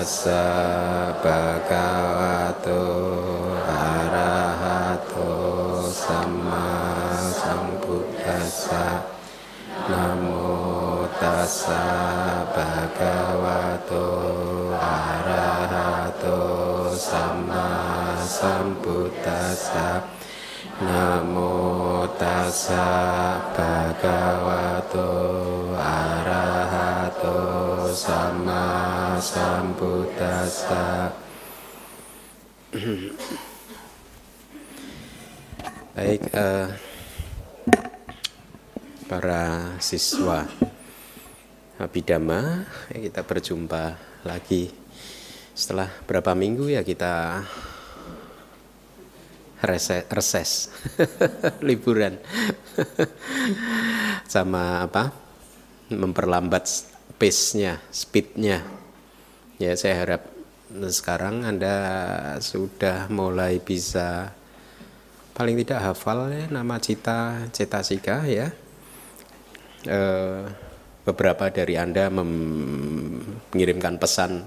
tassa bhagavato arahato sama sambuddhassa namo tassa bhagavato arahato sama sambuddhassa namo tassa bhagavato arahato sama sambuddhassa Baik, uh, para siswa Abidama, kita berjumpa lagi. Setelah berapa minggu ya kita reses, reses liburan. Sama apa? Memperlambat pace-nya, speed-nya. Ya saya harap sekarang Anda sudah mulai bisa paling tidak hafal ya nama cita cetasika ya. E, beberapa dari Anda mengirimkan pesan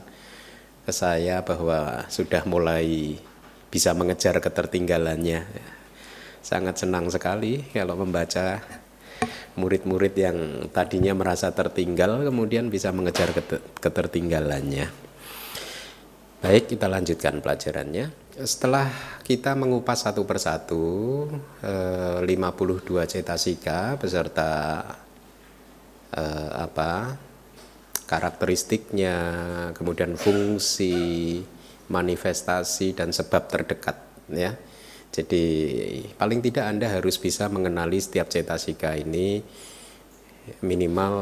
ke saya bahwa sudah mulai bisa mengejar ketertinggalannya. Sangat senang sekali kalau membaca murid-murid yang tadinya merasa tertinggal kemudian bisa mengejar ketertinggalannya. Baik, kita lanjutkan pelajarannya. Setelah kita mengupas satu persatu eh, 52 cetasika beserta eh, apa karakteristiknya, kemudian fungsi, manifestasi dan sebab terdekat ya. Jadi paling tidak Anda harus bisa mengenali setiap cetasika ini minimal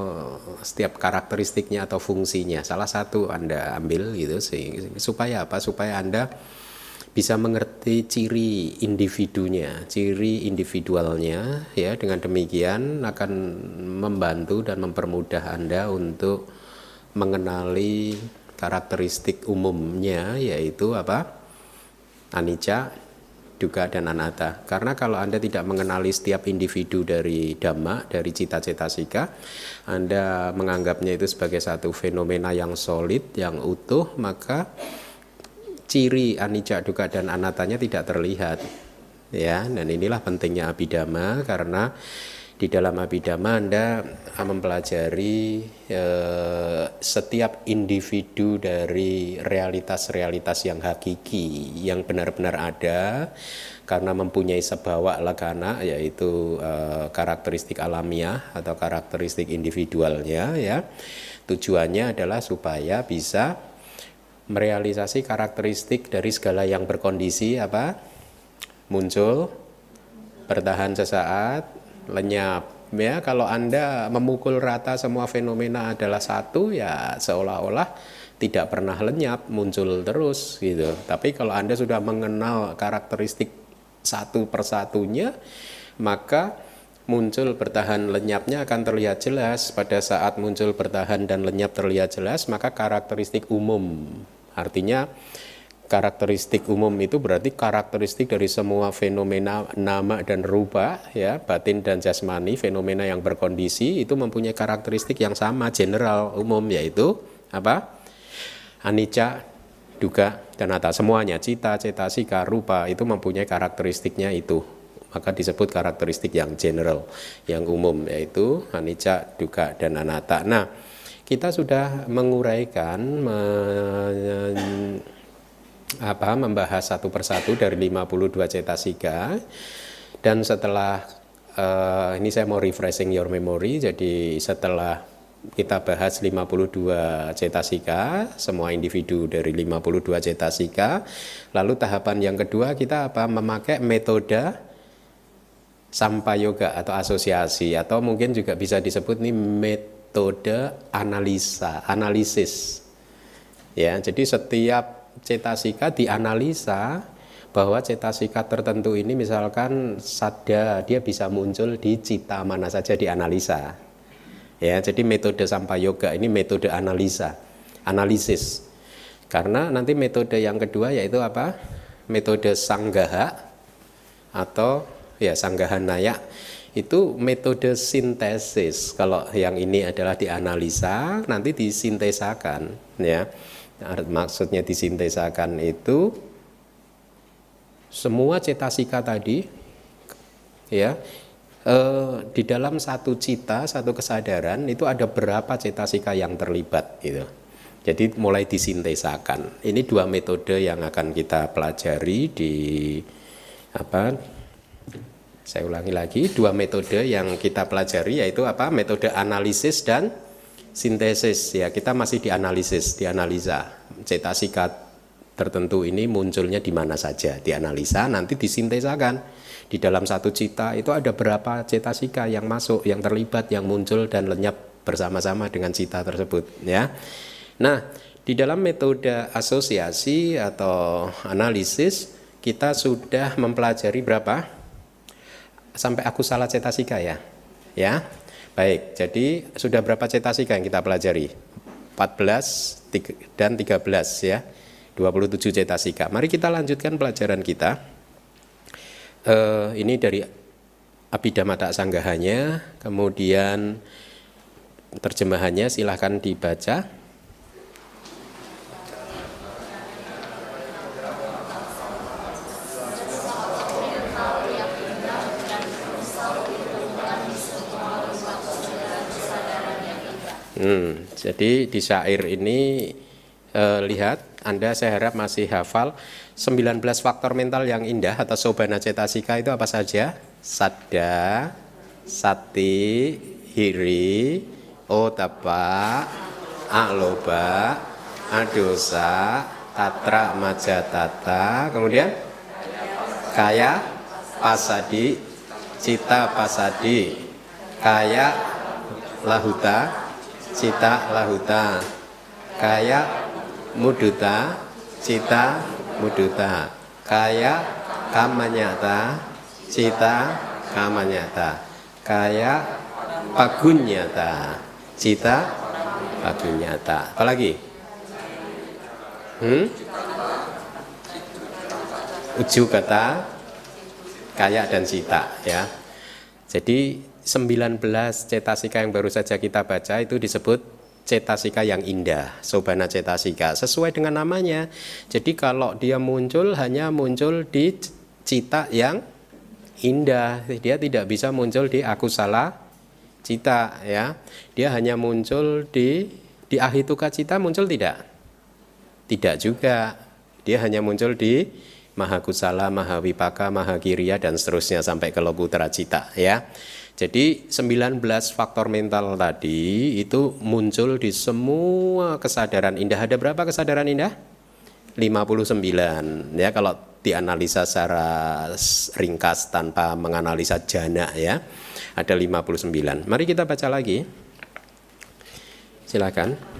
setiap karakteristiknya atau fungsinya. Salah satu anda ambil gitu supaya apa? Supaya anda bisa mengerti ciri individunya ciri individualnya ya. Dengan demikian akan membantu dan mempermudah anda untuk mengenali karakteristik umumnya yaitu apa? Anicca duga dan anatta. Karena kalau Anda tidak mengenali setiap individu dari dhamma, dari cita-cita sika, Anda menganggapnya itu sebagai satu fenomena yang solid, yang utuh, maka ciri anicca, duga dan anattanya tidak terlihat. Ya, dan inilah pentingnya abidama karena di dalam abidama Anda mempelajari eh, setiap individu dari realitas-realitas yang hakiki yang benar-benar ada karena mempunyai sebawa lakana yaitu eh, karakteristik alamiah atau karakteristik individualnya ya. Tujuannya adalah supaya bisa merealisasi karakteristik dari segala yang berkondisi apa? muncul bertahan sesaat lenyap. Ya kalau anda memukul rata semua fenomena adalah satu ya seolah-olah tidak pernah lenyap muncul terus gitu. Tapi kalau anda sudah mengenal karakteristik satu persatunya maka muncul bertahan lenyapnya akan terlihat jelas. Pada saat muncul bertahan dan lenyap terlihat jelas maka karakteristik umum artinya karakteristik umum itu berarti karakteristik dari semua fenomena nama dan rupa ya batin dan jasmani fenomena yang berkondisi itu mempunyai karakteristik yang sama general umum yaitu apa? Anicca duga dan ata. Semuanya cita cita sika rupa itu mempunyai karakteristiknya itu. Maka disebut karakteristik yang general yang umum yaitu anicca duga dan anatta. Nah kita sudah menguraikan men apa membahas satu persatu dari 52 cetasika dan setelah uh, ini saya mau refreshing your memory jadi setelah kita bahas 52 cetasika, semua individu dari 52 cetasika. Lalu tahapan yang kedua kita apa? Memakai metode sampayoga atau asosiasi atau mungkin juga bisa disebut nih metode analisa, analisis. Ya, jadi setiap cetasika dianalisa bahwa cetasika tertentu ini misalkan sada dia bisa muncul di cita mana saja dianalisa. Ya, jadi metode sampai yoga ini metode analisa, analisis. Karena nanti metode yang kedua yaitu apa? Metode sanggaha atau ya sanggahan naya itu metode sintesis. Kalau yang ini adalah dianalisa, nanti disintesakan ya maksudnya disintesakan itu semua cetasika tadi ya eh, di dalam satu cita satu kesadaran itu ada berapa cetasika yang terlibat gitu. Jadi mulai disintesakan. Ini dua metode yang akan kita pelajari di apa saya ulangi lagi dua metode yang kita pelajari yaitu apa? Metode analisis dan sintesis ya. Kita masih dianalisis dianalisa. Cetasika tertentu ini munculnya di mana saja? Dianalisa nanti disintesakan. Di dalam satu cita itu ada berapa cetasika yang masuk yang terlibat yang muncul dan lenyap bersama-sama dengan cita tersebut ya. Nah di dalam metode asosiasi atau analisis kita sudah mempelajari berapa? Sampai aku salah cetasika ya. Ya Baik, jadi sudah berapa cetasika yang kita pelajari? 14 dan 13 ya. 27 cetasika. Mari kita lanjutkan pelajaran kita. Uh, ini dari Abhidhamma Sanggahanya, kemudian terjemahannya silahkan dibaca. Hmm, jadi di syair ini eh, lihat Anda saya harap masih hafal. 19 faktor mental yang indah atau sobana cetasika itu apa saja? Sadda, sati, hiri, otapa, aloba, adosa, tatra majatata, kemudian? Kaya, pasadi, cita pasadi, kaya, lahuta, cita lahuta. Kaya muduta. Cita muduta. Kaya kamanyata. Cita kamanyata. Kaya pagunyata. Cita pagunyata. Apalagi hmm? uju kata kaya dan cita ya. Jadi 19 cetasika yang baru saja kita baca itu disebut cetasika yang indah, sobana cetasika, sesuai dengan namanya. Jadi kalau dia muncul hanya muncul di cita yang indah, dia tidak bisa muncul di aku salah cita ya. Dia hanya muncul di di ahituka cita muncul tidak? Tidak juga. Dia hanya muncul di mahakusala, mahawipaka, mahakiriya dan seterusnya sampai ke lokutra cita ya. Jadi 19 faktor mental tadi itu muncul di semua kesadaran indah. Ada berapa kesadaran indah? 59 ya kalau dianalisa secara ringkas tanpa menganalisa jana ya. Ada 59. Mari kita baca lagi. Silakan.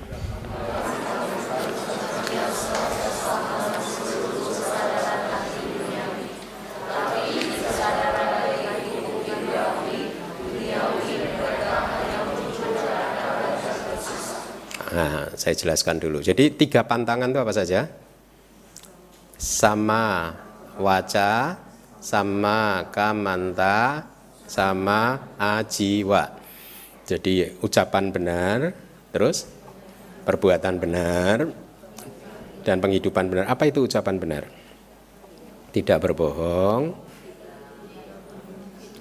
Saya jelaskan dulu. Jadi tiga pantangan itu apa saja? Sama waca, sama kamanta, sama ajiwa. Jadi ucapan benar, terus perbuatan benar, dan penghidupan benar. Apa itu ucapan benar? Tidak berbohong.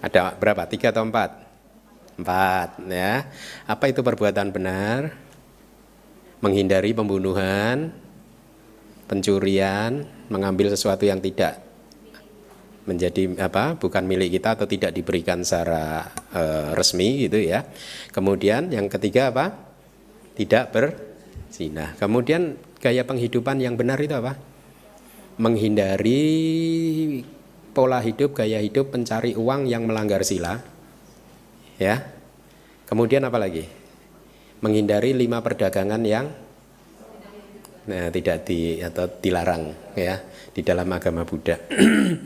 Ada berapa? Tiga atau empat? Empat, ya. Apa itu perbuatan benar? Menghindari pembunuhan, pencurian, mengambil sesuatu yang tidak menjadi apa bukan milik kita atau tidak diberikan secara e, resmi gitu ya. Kemudian yang ketiga apa? Tidak berzina. Kemudian gaya penghidupan yang benar itu apa? Menghindari pola hidup, gaya hidup pencari uang yang melanggar sila. Ya. Kemudian apa lagi? Menghindari lima perdagangan yang nah, tidak di atau dilarang ya di dalam agama Buddha.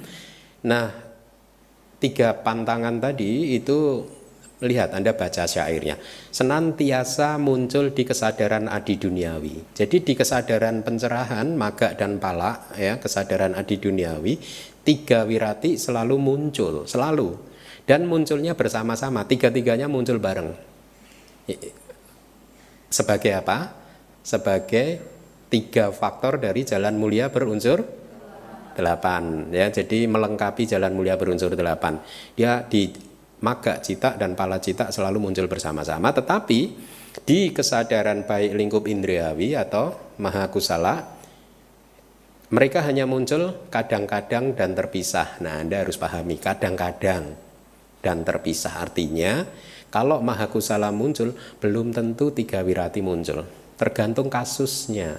nah, tiga pantangan tadi itu lihat Anda baca syairnya senantiasa muncul di kesadaran adi duniawi. Jadi di kesadaran pencerahan maga dan pala ya kesadaran adi duniawi tiga wirati selalu muncul selalu dan munculnya bersama-sama tiga-tiganya muncul bareng sebagai apa? Sebagai tiga faktor dari jalan mulia berunsur delapan. Ya jadi melengkapi jalan mulia berunsur delapan. Dia di maga cita dan pala cita selalu muncul bersama-sama. Tetapi di kesadaran baik lingkup indriawi atau maha kusala mereka hanya muncul kadang-kadang dan terpisah. Nah Anda harus pahami kadang-kadang dan terpisah. Artinya kalau maha kusala muncul belum tentu tiga wirati muncul. Tergantung kasusnya.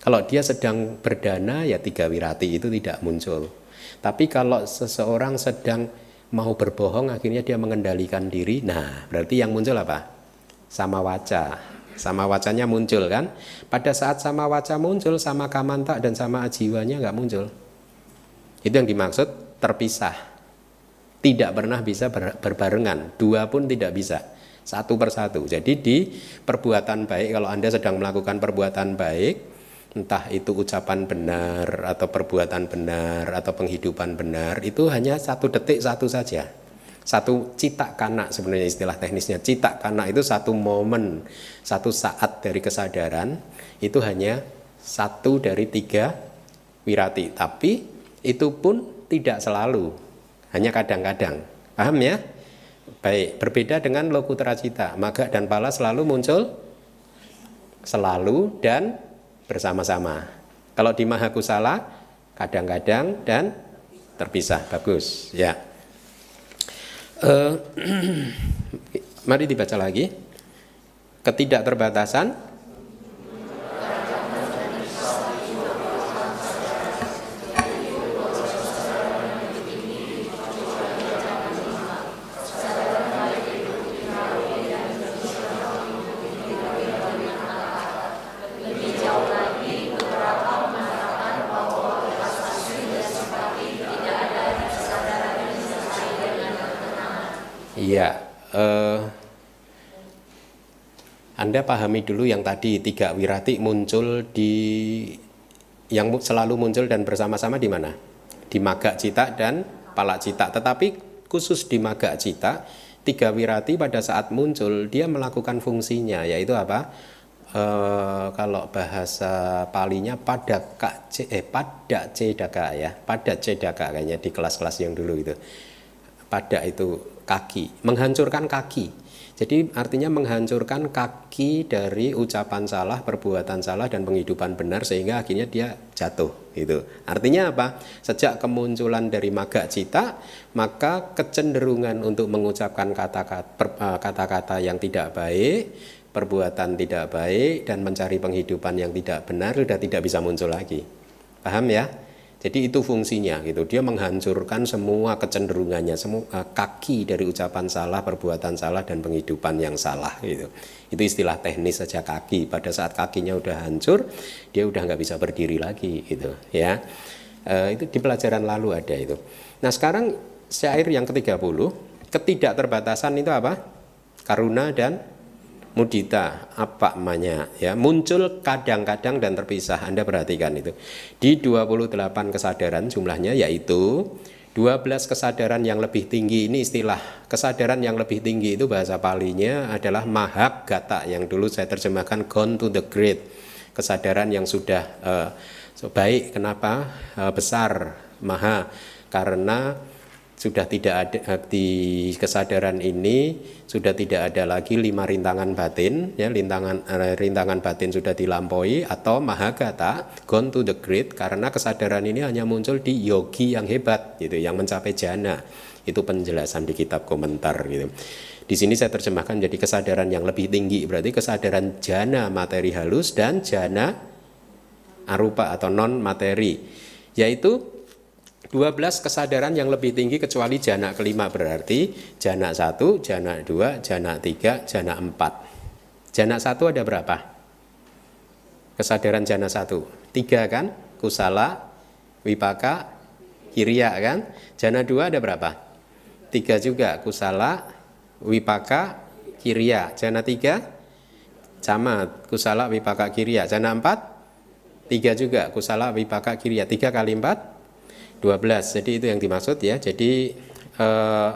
Kalau dia sedang berdana ya tiga wirati itu tidak muncul. Tapi kalau seseorang sedang mau berbohong akhirnya dia mengendalikan diri. Nah berarti yang muncul apa? Sama waca. Sama wacanya muncul kan? Pada saat sama waca muncul sama kamanta dan sama ajiwanya nggak muncul. Itu yang dimaksud terpisah tidak pernah bisa ber, berbarengan. Dua pun tidak bisa. Satu persatu jadi di perbuatan baik kalau anda sedang melakukan perbuatan baik entah itu ucapan benar atau perbuatan benar atau penghidupan benar itu hanya satu detik satu saja. Satu cita kanak sebenarnya istilah teknisnya. Cita kanak itu satu momen satu saat dari kesadaran itu hanya satu dari tiga wirati. Tapi itu pun tidak selalu hanya kadang-kadang paham ya baik berbeda dengan lokutra cita maga dan pala selalu muncul selalu dan bersama-sama. Kalau di Mahakusala kadang-kadang dan terpisah. Bagus, ya. Uh, mari dibaca lagi. Ketidakterbatasan Anda pahami dulu yang tadi tiga wirati muncul di yang selalu muncul dan bersama-sama di mana? Di maga cita dan pala cita. Tetapi khusus di maga cita, tiga wirati pada saat muncul dia melakukan fungsinya yaitu apa? E, kalau bahasa palinya pada kak eh pada cedaka ya, pada cedaka kayaknya di kelas-kelas yang dulu itu. Pada itu kaki, menghancurkan kaki jadi artinya menghancurkan kaki dari ucapan salah, perbuatan salah dan penghidupan benar sehingga akhirnya dia jatuh itu. Artinya apa? Sejak kemunculan dari maga cita, maka kecenderungan untuk mengucapkan kata-kata kata-kata yang tidak baik, perbuatan tidak baik dan mencari penghidupan yang tidak benar sudah tidak bisa muncul lagi. Paham ya? Jadi itu fungsinya gitu. Dia menghancurkan semua kecenderungannya, semua uh, kaki dari ucapan salah, perbuatan salah dan penghidupan yang salah gitu. Itu istilah teknis saja kaki. Pada saat kakinya udah hancur, dia udah nggak bisa berdiri lagi gitu ya. Uh, itu di pelajaran lalu ada itu. Nah, sekarang syair yang ke-30, ketidakterbatasan itu apa? Karuna dan mudita apa namanya ya. Muncul kadang-kadang dan terpisah. Anda perhatikan itu. Di 28 kesadaran jumlahnya yaitu 12 kesadaran yang lebih tinggi ini istilah kesadaran yang lebih tinggi itu bahasa palinya adalah mahak gata yang dulu saya terjemahkan gone to the great kesadaran yang sudah uh, so baik. Kenapa? Uh, besar maha. Karena sudah tidak ada eh, di kesadaran ini sudah tidak ada lagi lima rintangan batin ya rintangan eh, rintangan batin sudah dilampaui atau mahagata gone to the great karena kesadaran ini hanya muncul di yogi yang hebat gitu yang mencapai jana. Itu penjelasan di kitab komentar gitu. Di sini saya terjemahkan jadi kesadaran yang lebih tinggi berarti kesadaran jana materi halus dan jana arupa atau non materi yaitu 12 kesadaran yang lebih tinggi kecuali jana kelima berarti jana satu, jana dua, jana tiga, jana empat. Jana satu ada berapa? Kesadaran jana satu. Tiga kan? Kusala, wipaka, kiriya kan? Jana dua ada berapa? Tiga juga. Kusala, wipaka, kiriya. Jana tiga? Sama. Kusala, wipaka, kiriya. Jana empat? Tiga juga. Kusala, wipaka, kiriya. Tiga kali empat? 12. Jadi itu yang dimaksud ya. Jadi eh,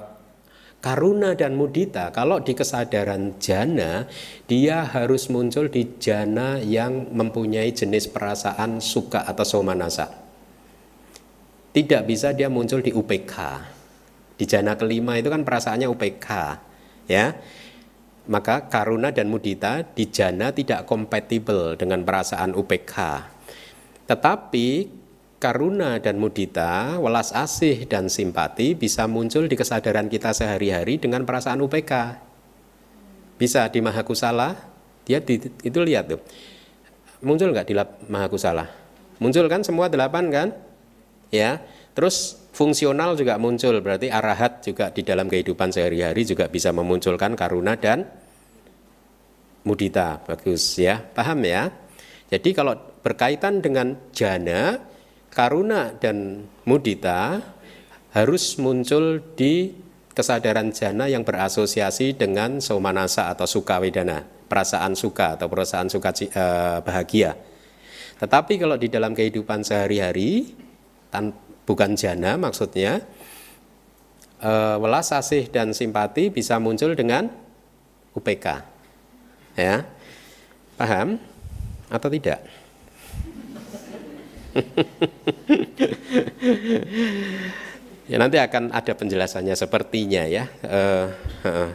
karuna dan mudita kalau di kesadaran jana dia harus muncul di jana yang mempunyai jenis perasaan suka atau somanasa tidak bisa dia muncul di UPK di jana kelima itu kan perasaannya UPK ya maka karuna dan mudita di jana tidak kompatibel dengan perasaan UPK tetapi karuna dan mudita, welas asih dan simpati bisa muncul di kesadaran kita sehari-hari dengan perasaan UPK. Bisa di Mahakusala, dia di, itu lihat tuh. Muncul nggak di Mahakusala? Muncul kan semua delapan kan? Ya. Terus fungsional juga muncul, berarti arahat juga di dalam kehidupan sehari-hari juga bisa memunculkan karuna dan mudita. Bagus ya, paham ya? Jadi kalau berkaitan dengan jana, karuna dan mudita harus muncul di kesadaran jana yang berasosiasi dengan somanasa atau suka wedana, perasaan suka atau perasaan suka uh, bahagia. Tetapi kalau di dalam kehidupan sehari-hari, bukan jana maksudnya, uh, welas asih dan simpati bisa muncul dengan UPK. Ya, paham atau tidak? Ya nanti akan ada penjelasannya sepertinya ya. Uh, uh.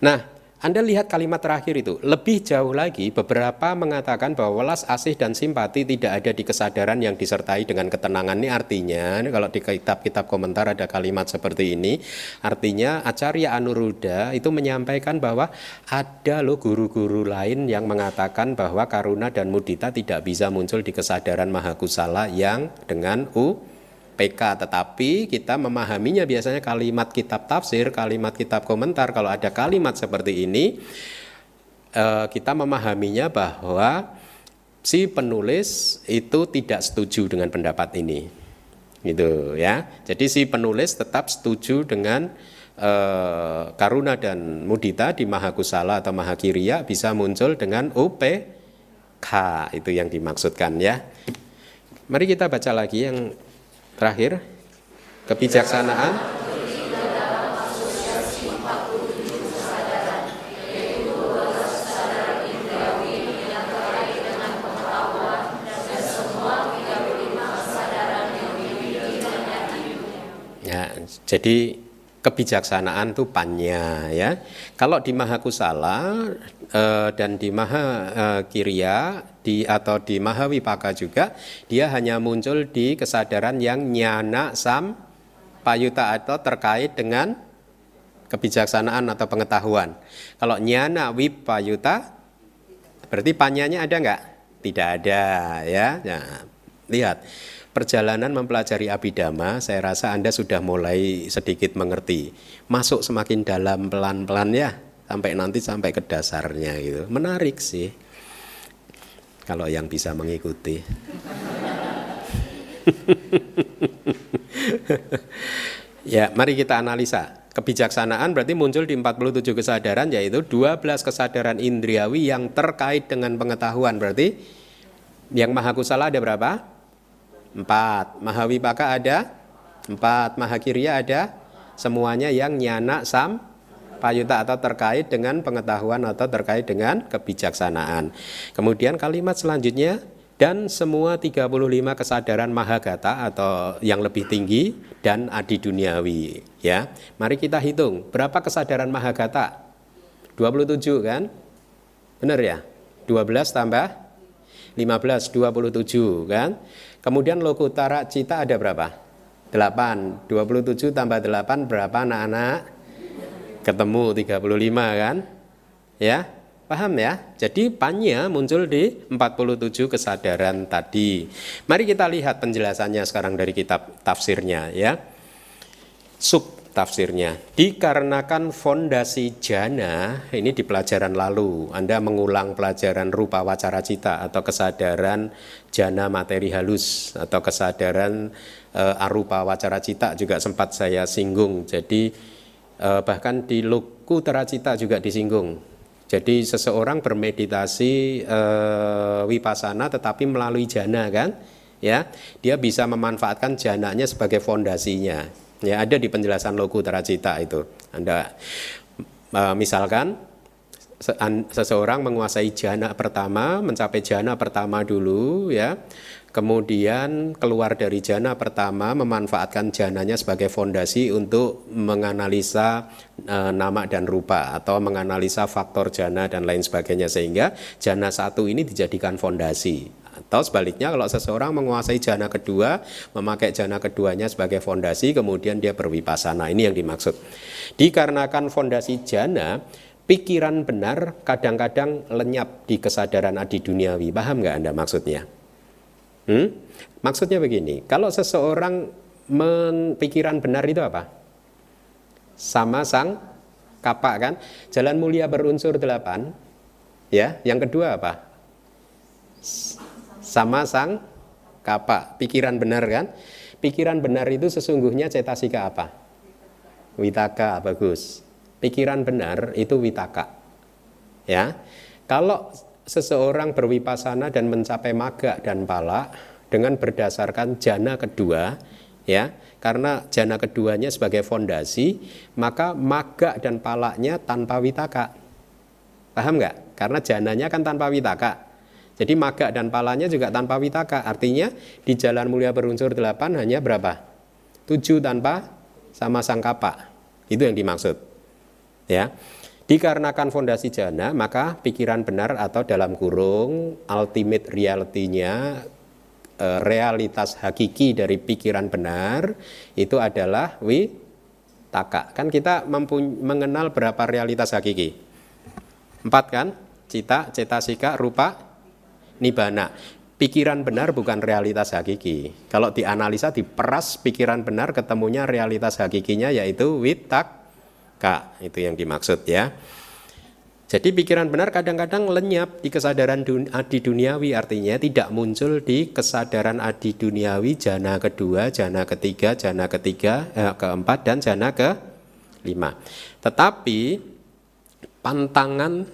Nah, anda lihat kalimat terakhir itu, lebih jauh lagi beberapa mengatakan bahwa welas asih dan simpati tidak ada di kesadaran yang disertai dengan ketenangan. Ini artinya, ini kalau di kitab-kitab komentar ada kalimat seperti ini, artinya Acarya Anuruddha itu menyampaikan bahwa ada loh guru-guru lain yang mengatakan bahwa karuna dan mudita tidak bisa muncul di kesadaran mahakusala yang dengan u PK tetapi kita memahaminya biasanya kalimat kitab tafsir, kalimat kitab komentar kalau ada kalimat seperti ini eh, kita memahaminya bahwa si penulis itu tidak setuju dengan pendapat ini. Gitu ya. Jadi si penulis tetap setuju dengan eh, karuna dan mudita di mahakusala atau mahakiriya bisa muncul dengan UPK itu yang dimaksudkan ya. Mari kita baca lagi yang Terakhir, kebijaksanaan. Ya, jadi kebijaksanaan itu panya ya. Kalau di Mahakusala eh, dan di Maha eh, Kirya di atau di Mahawipaka juga dia hanya muncul di kesadaran yang nyana sam payuta atau terkait dengan kebijaksanaan atau pengetahuan. Kalau nyana wipayuta berarti panyanya ada nggak? Tidak ada ya. Nah, lihat perjalanan mempelajari abidama, saya rasa Anda sudah mulai sedikit mengerti. Masuk semakin dalam pelan-pelan ya, sampai nanti sampai ke dasarnya gitu. Menarik sih. Kalau yang bisa mengikuti. ya, mari kita analisa. Kebijaksanaan berarti muncul di 47 kesadaran yaitu 12 kesadaran indriawi yang terkait dengan pengetahuan. Berarti yang maha kusala ada berapa? Empat. Mahawipaka ada? Empat. Mahakirya ada? Semuanya yang nyana sam payuta atau terkait dengan pengetahuan atau terkait dengan kebijaksanaan. Kemudian kalimat selanjutnya dan semua 35 kesadaran mahagata atau yang lebih tinggi dan adi duniawi ya. Mari kita hitung berapa kesadaran mahagata? 27 kan? Benar ya? 12 tambah 15 27 kan? Kemudian lokutara cita ada berapa? 8. 27 tambah 8 berapa anak-anak? Ketemu 35 kan? Ya, paham ya? Jadi panya muncul di 47 kesadaran tadi. Mari kita lihat penjelasannya sekarang dari kitab tafsirnya ya. Sub tafsirnya. Dikarenakan fondasi jana, ini di pelajaran lalu, Anda mengulang pelajaran rupa wacara cita atau kesadaran jana materi halus atau kesadaran e, arupa wacara cita juga sempat saya singgung. Jadi e, bahkan di luku teracita juga disinggung. Jadi seseorang bermeditasi e, wipasana tetapi melalui jana kan, ya, dia bisa memanfaatkan jananya sebagai fondasinya Ya, ada di penjelasan loku teracita itu. Anda uh, misalkan seseorang menguasai jana pertama, mencapai jana pertama dulu ya. Kemudian keluar dari jana pertama memanfaatkan jananya sebagai fondasi untuk menganalisa e, nama dan rupa atau menganalisa faktor jana dan lain sebagainya sehingga jana satu ini dijadikan fondasi atau sebaliknya kalau seseorang menguasai jana kedua, memakai jana keduanya sebagai fondasi, kemudian dia berwipasana. Ini yang dimaksud. Dikarenakan fondasi jana, pikiran benar kadang-kadang lenyap di kesadaran adi duniawi. Paham nggak Anda maksudnya? Hmm? Maksudnya begini, kalau seseorang pikiran benar itu apa? Sama sang kapak kan? Jalan mulia berunsur delapan. Ya, yang kedua apa? Sama sang kapak. Pikiran benar kan? Pikiran benar itu sesungguhnya cetasika apa? Witaka, bagus pikiran benar itu witaka. Ya. Kalau seseorang berwipasana dan mencapai maga dan pala dengan berdasarkan jana kedua, ya, karena jana keduanya sebagai fondasi, maka maga dan palanya tanpa witaka. Paham nggak? Karena jananya kan tanpa witaka. Jadi maga dan palanya juga tanpa witaka. Artinya di jalan mulia berunsur delapan hanya berapa? Tujuh tanpa sama sangkapa. Itu yang dimaksud ya dikarenakan fondasi jana maka pikiran benar atau dalam kurung ultimate reality-nya eh, realitas hakiki dari pikiran benar itu adalah witaka kan kita mengenal berapa realitas hakiki empat kan cita cetasika rupa nibana pikiran benar bukan realitas hakiki kalau dianalisa diperas pikiran benar ketemunya realitas hakikinya yaitu witak K itu yang dimaksud ya. Jadi pikiran benar kadang-kadang lenyap di kesadaran dun adi duniawi artinya tidak muncul di kesadaran adi duniawi jana kedua, jana ketiga, jana ketiga, eh, keempat dan jana ke lima. Tetapi pantangan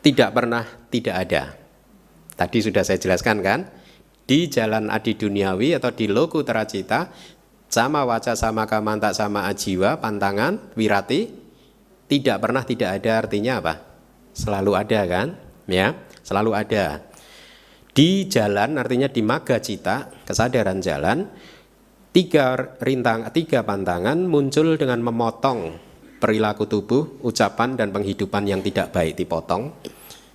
tidak pernah tidak ada. Tadi sudah saya jelaskan kan? Di jalan adi duniawi atau di loku teracita sama waca sama kamanta sama ajiwa pantangan wirati tidak pernah tidak ada artinya apa selalu ada kan ya selalu ada di jalan artinya di maga cita kesadaran jalan tiga rintang tiga pantangan muncul dengan memotong perilaku tubuh ucapan dan penghidupan yang tidak baik dipotong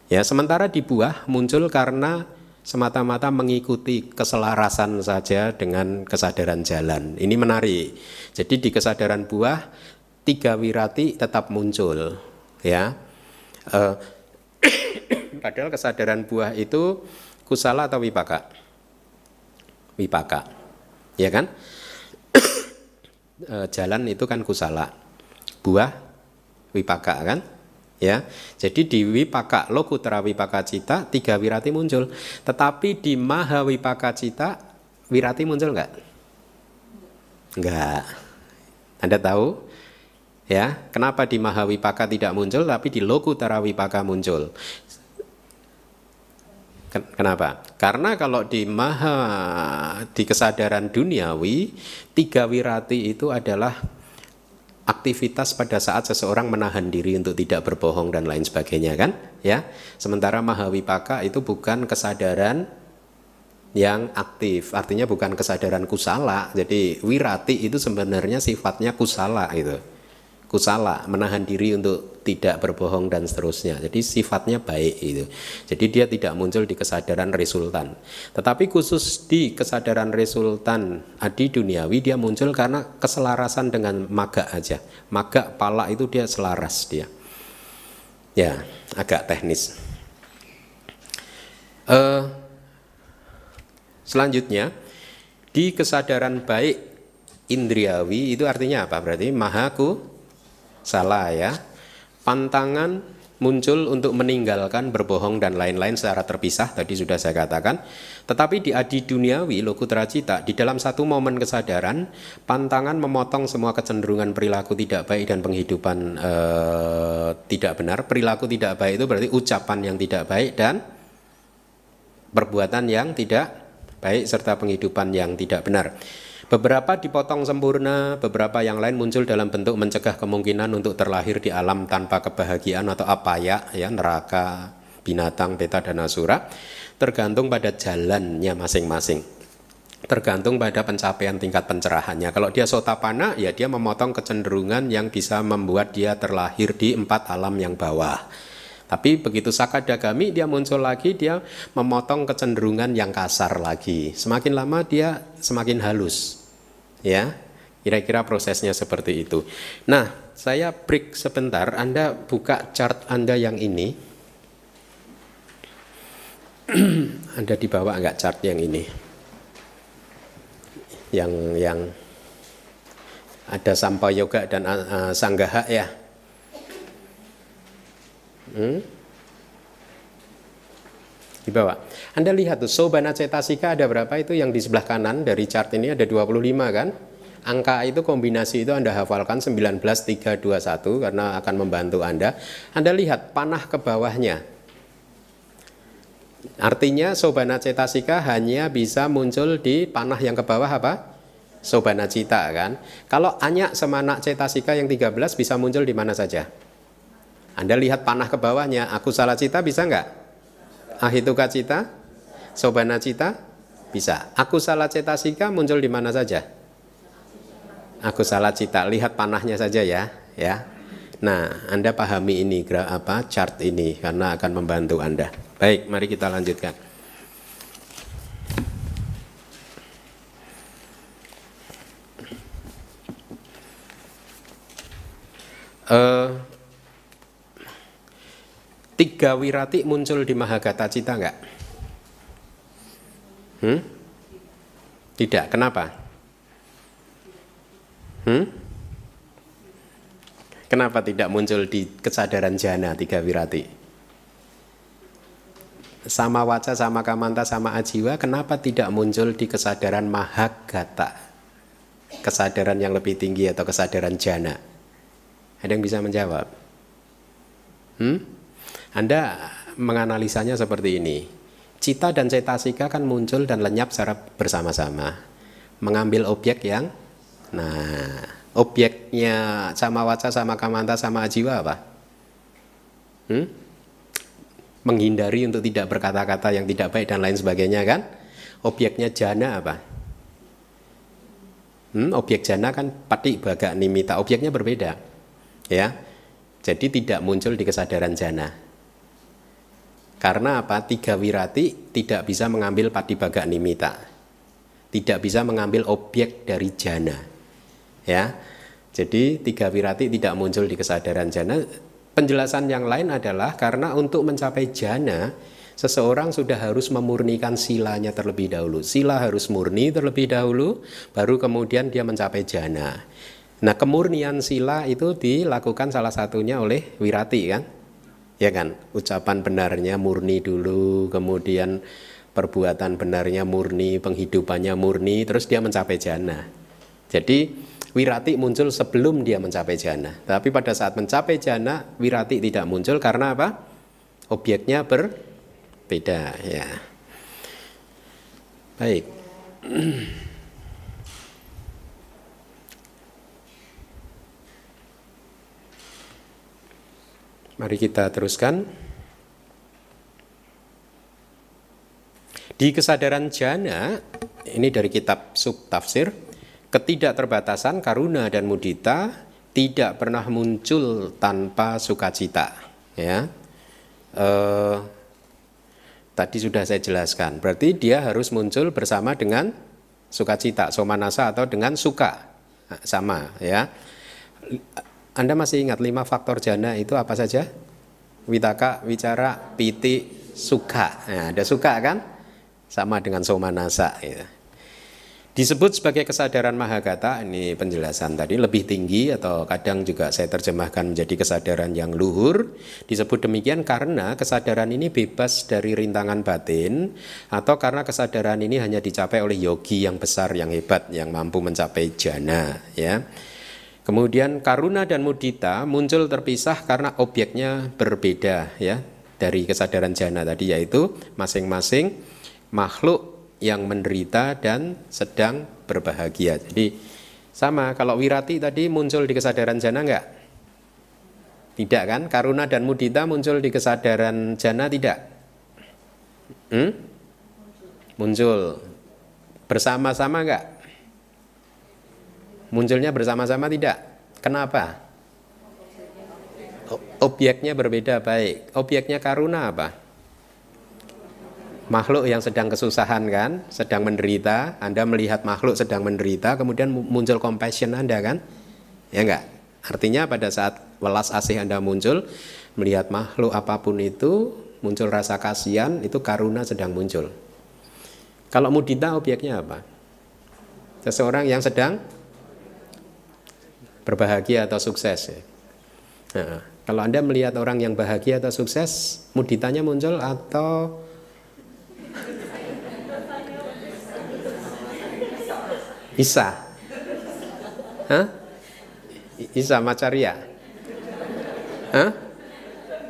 ya sementara di buah muncul karena semata-mata mengikuti keselarasan saja dengan kesadaran jalan. Ini menarik. Jadi di kesadaran buah tiga wirati tetap muncul, ya. Uh, padahal kesadaran buah itu kusala atau wipaka? Wipaka, ya kan? uh, jalan itu kan kusala, buah wipaka kan? ya. Jadi di wipaka lokutra wipaka cita tiga wirati muncul. Tetapi di maha wipaka cita wirati muncul enggak? Enggak. Anda tahu? Ya, kenapa di maha wipaka tidak muncul tapi di lokutra wipaka muncul? Kenapa? Karena kalau di maha di kesadaran duniawi tiga wirati itu adalah aktivitas pada saat seseorang menahan diri untuk tidak berbohong dan lain sebagainya kan? Ya. Sementara mahawipaka itu bukan kesadaran yang aktif artinya bukan kesadaran kusala. Jadi wirati itu sebenarnya sifatnya kusala itu kusala menahan diri untuk tidak berbohong dan seterusnya. Jadi sifatnya baik itu jadi dia tidak muncul di kesadaran resultan. Tetapi khusus di kesadaran resultan adi duniawi dia muncul karena keselarasan dengan maga aja. Maga pala itu dia selaras dia. Ya agak teknis. Uh, selanjutnya di kesadaran baik indriawi itu artinya apa? Berarti mahaku salah ya pantangan muncul untuk meninggalkan berbohong dan lain-lain secara terpisah tadi sudah saya katakan. Tetapi di adi duniawi lokutra cita di dalam satu momen kesadaran pantangan memotong semua kecenderungan perilaku tidak baik dan penghidupan eh, tidak benar. Perilaku tidak baik itu berarti ucapan yang tidak baik dan perbuatan yang tidak baik serta penghidupan yang tidak benar Beberapa dipotong sempurna, beberapa yang lain muncul dalam bentuk mencegah kemungkinan untuk terlahir di alam tanpa kebahagiaan atau apa ya, ya neraka, binatang, beta dan asura, tergantung pada jalannya masing-masing tergantung pada pencapaian tingkat pencerahannya. Kalau dia sotapana, ya dia memotong kecenderungan yang bisa membuat dia terlahir di empat alam yang bawah. Tapi begitu sakadagami dia muncul lagi, dia memotong kecenderungan yang kasar lagi. Semakin lama dia semakin halus. Ya, kira-kira prosesnya seperti itu. Nah, saya break sebentar. Anda buka chart Anda yang ini. Anda dibawa enggak chart yang ini? yang yang ada sampah yoga dan uh, sanggaha ya. Hmm? Di bawah. Anda lihat tuh Sobana Cetasika ada berapa itu yang di sebelah kanan dari chart ini ada 25 kan? Angka itu kombinasi itu Anda hafalkan 19321 karena akan membantu Anda. Anda lihat panah ke bawahnya. Artinya Sobana Cetasika hanya bisa muncul di panah yang ke bawah apa? Sobana Cita kan. Kalau Anyak Semana Cetasika yang 13 bisa muncul di mana saja? Anda lihat panah ke bawahnya, aku salah cita bisa nggak? Ahituka cita? Sobana cita? Bisa. Aku salah cetasika muncul di mana saja? Aku salah cita, lihat panahnya saja ya, ya. Nah, Anda pahami ini apa chart ini karena akan membantu Anda. Baik, mari kita lanjutkan. Uh, tiga wirati muncul di Mahagata Cita enggak? Hmm? Tidak, kenapa? Hmm? Kenapa tidak muncul di kesadaran jana tiga wirati? Sama waca, sama kamanta, sama ajiwa, kenapa tidak muncul di kesadaran mahagata? Kesadaran yang lebih tinggi atau kesadaran jana? Ada yang bisa menjawab? Hmm? Anda menganalisanya seperti ini. Cita dan cetasika kan muncul dan lenyap secara bersama-sama. Mengambil objek yang nah, objeknya sama waca sama kamanta sama ajiwa apa? Hmm? Menghindari untuk tidak berkata-kata yang tidak baik dan lain sebagainya kan? Objeknya jana apa? Hmm, objek jana kan pati baga nimita, objeknya berbeda ya jadi tidak muncul di kesadaran jana karena apa? Tiga wirati tidak bisa mengambil patibaga nimita. Tidak bisa mengambil objek dari jana. Ya. Jadi tiga wirati tidak muncul di kesadaran jana. Penjelasan yang lain adalah karena untuk mencapai jana seseorang sudah harus memurnikan silanya terlebih dahulu. Sila harus murni terlebih dahulu, baru kemudian dia mencapai jana. Nah kemurnian sila itu dilakukan salah satunya oleh wirati kan, ya kan? Ucapan benarnya murni dulu, kemudian perbuatan benarnya murni, penghidupannya murni, terus dia mencapai jana. Jadi wirati muncul sebelum dia mencapai jana. Tapi pada saat mencapai jana, wirati tidak muncul karena apa? Objeknya berbeda ya. Baik. Mari kita teruskan. Di kesadaran jana, ini dari kitab sub tafsir, ketidakterbatasan karuna dan mudita tidak pernah muncul tanpa sukacita. Ya, eh, tadi sudah saya jelaskan. Berarti dia harus muncul bersama dengan sukacita, somanasa atau dengan suka, sama ya anda masih ingat lima faktor jana itu apa saja? Witaka, wicara, piti, suka. Nah, ada suka kan? Sama dengan somanasa. Ya. Disebut sebagai kesadaran mahagata, ini penjelasan tadi lebih tinggi atau kadang juga saya terjemahkan menjadi kesadaran yang luhur. Disebut demikian karena kesadaran ini bebas dari rintangan batin atau karena kesadaran ini hanya dicapai oleh yogi yang besar, yang hebat, yang mampu mencapai jana. Ya. Kemudian karuna dan mudita muncul terpisah karena objeknya berbeda ya dari kesadaran jana tadi yaitu masing-masing makhluk yang menderita dan sedang berbahagia. Jadi sama kalau wirati tadi muncul di kesadaran jana enggak? Tidak kan? Karuna dan mudita muncul di kesadaran jana tidak? Hmm? Muncul. Bersama-sama enggak? Munculnya bersama-sama tidak? Kenapa? Objeknya berbeda baik. Objeknya karuna apa? Makhluk yang sedang kesusahan kan, sedang menderita, Anda melihat makhluk sedang menderita, kemudian muncul compassion Anda kan? Ya enggak? Artinya pada saat welas asih Anda muncul, melihat makhluk apa pun itu, muncul rasa kasihan, itu karuna sedang muncul. Kalau mudita objeknya apa? Seseorang yang sedang berbahagia atau sukses. Nah, kalau Anda melihat orang yang bahagia atau sukses, muditanya muncul atau Isa? Hah? Isa Macaria? Hah?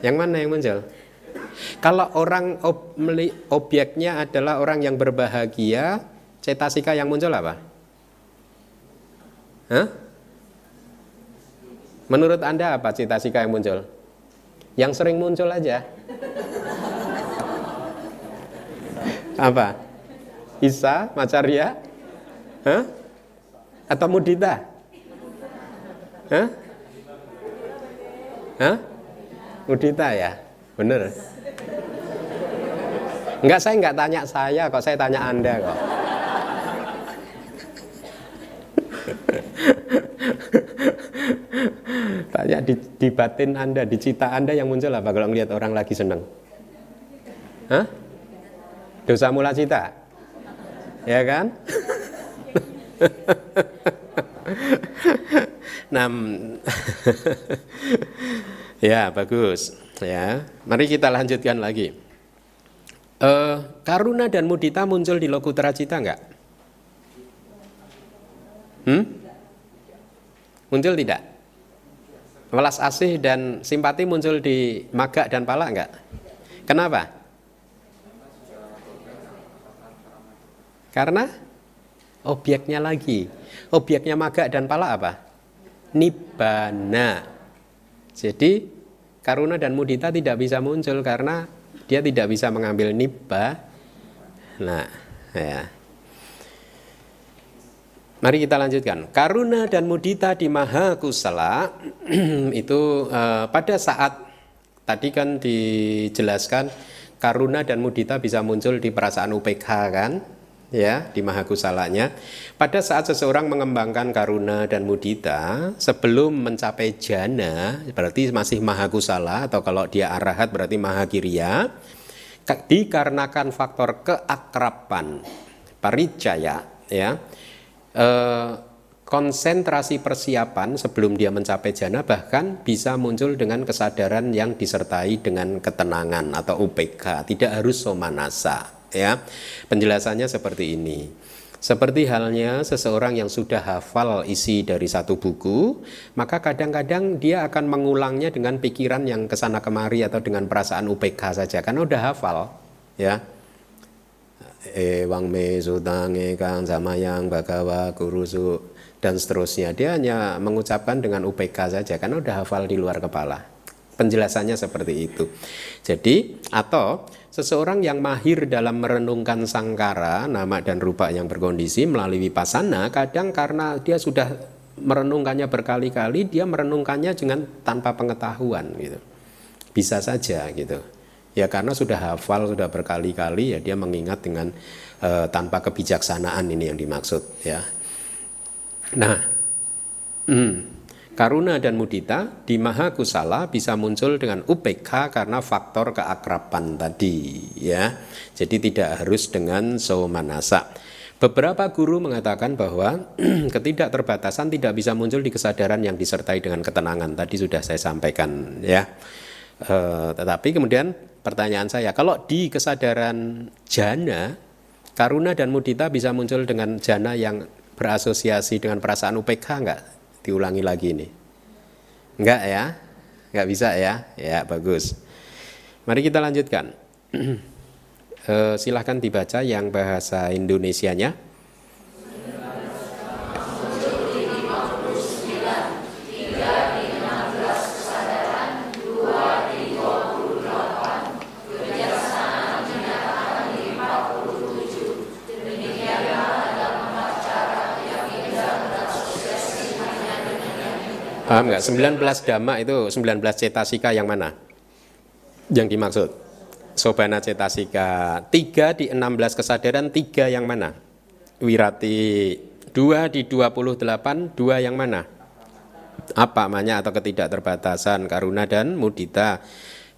Yang mana yang muncul? Kalau orang ob, objeknya adalah orang yang berbahagia, cetasika yang muncul apa? Hah? Menurut Anda apa cetasika yang muncul? Yang sering muncul aja. Apa? Isa, Macaria? Hah? Atau Mudita? Hah? Hah? Mudita ya? Bener? Enggak, saya enggak tanya saya kok, saya tanya Anda kok. Tanya di, di batin Anda, di cita Anda yang muncul apa kalau ngelihat orang lagi senang? Hah? Dosa mula cita? Ya kan? nah, ya bagus. Ya, mari kita lanjutkan lagi. Uh, karuna dan mudita muncul di lokutra cita enggak? Hmm? Muncul tidak? Welas asih dan simpati muncul di maga dan pala enggak? Kenapa? Karena objeknya lagi. Objeknya maga dan pala apa? Nibbana. Jadi karuna dan mudita tidak bisa muncul karena dia tidak bisa mengambil nibba. Nah, ya. Mari kita lanjutkan. Karuna dan mudita di maha kusala itu uh, pada saat tadi kan dijelaskan karuna dan mudita bisa muncul di perasaan UPK kan? ya di mahakusalanya pada saat seseorang mengembangkan karuna dan mudita sebelum mencapai jana berarti masih mahakusala atau kalau dia arahat berarti mahakirya dikarenakan faktor keakraban paricaya ya eh, konsentrasi persiapan sebelum dia mencapai jana bahkan bisa muncul dengan kesadaran yang disertai dengan ketenangan atau UPK tidak harus somanasa ya. Penjelasannya seperti ini. Seperti halnya seseorang yang sudah hafal isi dari satu buku, maka kadang-kadang dia akan mengulangnya dengan pikiran yang ke sana kemari atau dengan perasaan UPK saja, karena udah hafal, ya. Ewang me sutang kang yang bagawa kurusu dan seterusnya. Dia hanya mengucapkan dengan UPK saja, karena udah hafal di luar kepala. Penjelasannya seperti itu. Jadi atau Seseorang yang mahir dalam merenungkan sangkara, nama dan rupa yang berkondisi melalui pasana, kadang karena dia sudah merenungkannya berkali-kali, dia merenungkannya dengan tanpa pengetahuan gitu. Bisa saja gitu. Ya karena sudah hafal, sudah berkali-kali ya dia mengingat dengan uh, tanpa kebijaksanaan ini yang dimaksud ya. Nah, hmm, Karuna dan mudita di maha kusala bisa muncul dengan UPK karena faktor keakraban tadi ya. Jadi tidak harus dengan somanasa. Beberapa guru mengatakan bahwa ketidakterbatasan tidak bisa muncul di kesadaran yang disertai dengan ketenangan. Tadi sudah saya sampaikan ya. E, tetapi kemudian pertanyaan saya, kalau di kesadaran jana, karuna dan mudita bisa muncul dengan jana yang berasosiasi dengan perasaan UPK enggak? diulangi lagi ini. Enggak ya? Enggak bisa ya? Ya, bagus. Mari kita lanjutkan. Eh, silahkan dibaca yang bahasa Indonesianya. Paham nggak? 19 dhamma itu 19 cetasika yang mana? Yang dimaksud? Sobana cetasika 3 di 16 kesadaran 3 yang mana? Wirati 2 di 28 2 yang mana? Apa namanya atau ketidakterbatasan karuna dan mudita.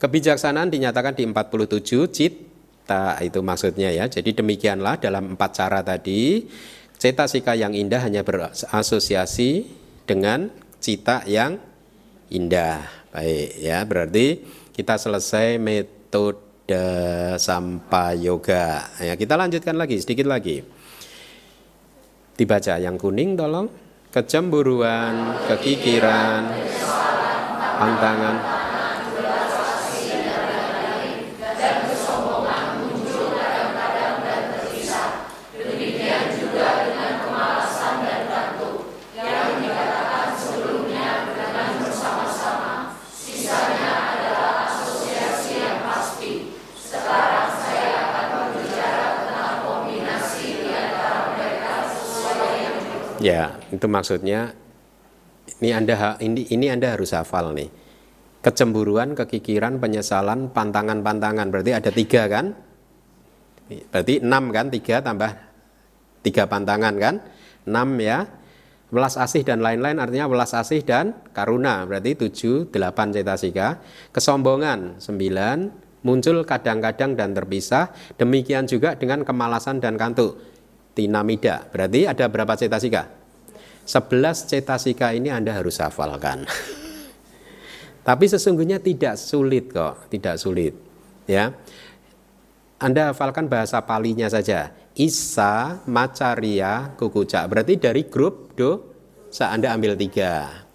Kebijaksanaan dinyatakan di 47 cita itu maksudnya ya. Jadi demikianlah dalam empat cara tadi cetasika yang indah hanya berasosiasi dengan cita yang indah. Baik ya, berarti kita selesai metode sampai yoga. Ya, kita lanjutkan lagi sedikit lagi. Dibaca yang kuning tolong. Kecemburuan, kekikiran, pantangan, Ya, itu maksudnya ini Anda ini ini Anda harus hafal nih. Kecemburuan, kekikiran, penyesalan, pantangan-pantangan. Berarti ada tiga kan? Berarti enam kan? Tiga tambah tiga pantangan kan? Enam ya. Welas asih dan lain-lain artinya welas asih dan karuna berarti tujuh delapan cetasika. Kesombongan sembilan muncul kadang-kadang dan terpisah. Demikian juga dengan kemalasan dan kantuk tinamida. Berarti ada berapa cetasika? 11 cetasika ini Anda harus hafalkan. Tapi sesungguhnya tidak sulit kok, tidak sulit. Ya. Anda hafalkan bahasa palinya saja. Isa, Macaria, Kukucak. Berarti dari grup do, Anda ambil tiga.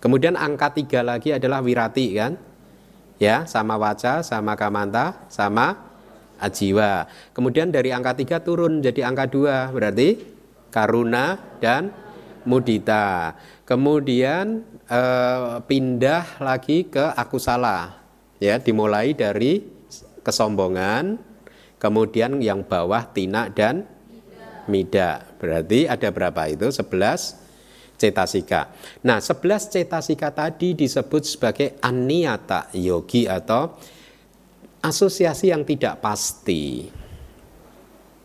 Kemudian angka tiga lagi adalah wirati kan? Ya, sama waca, sama kamanta, sama ajiwa. Kemudian dari angka tiga turun jadi angka dua berarti karuna dan mudita. Kemudian eh, pindah lagi ke akusala. Ya, dimulai dari kesombongan, kemudian yang bawah tina dan mida. Berarti ada berapa itu? 11 cetasika. Nah, 11 cetasika tadi disebut sebagai aniata yogi atau asosiasi yang tidak pasti.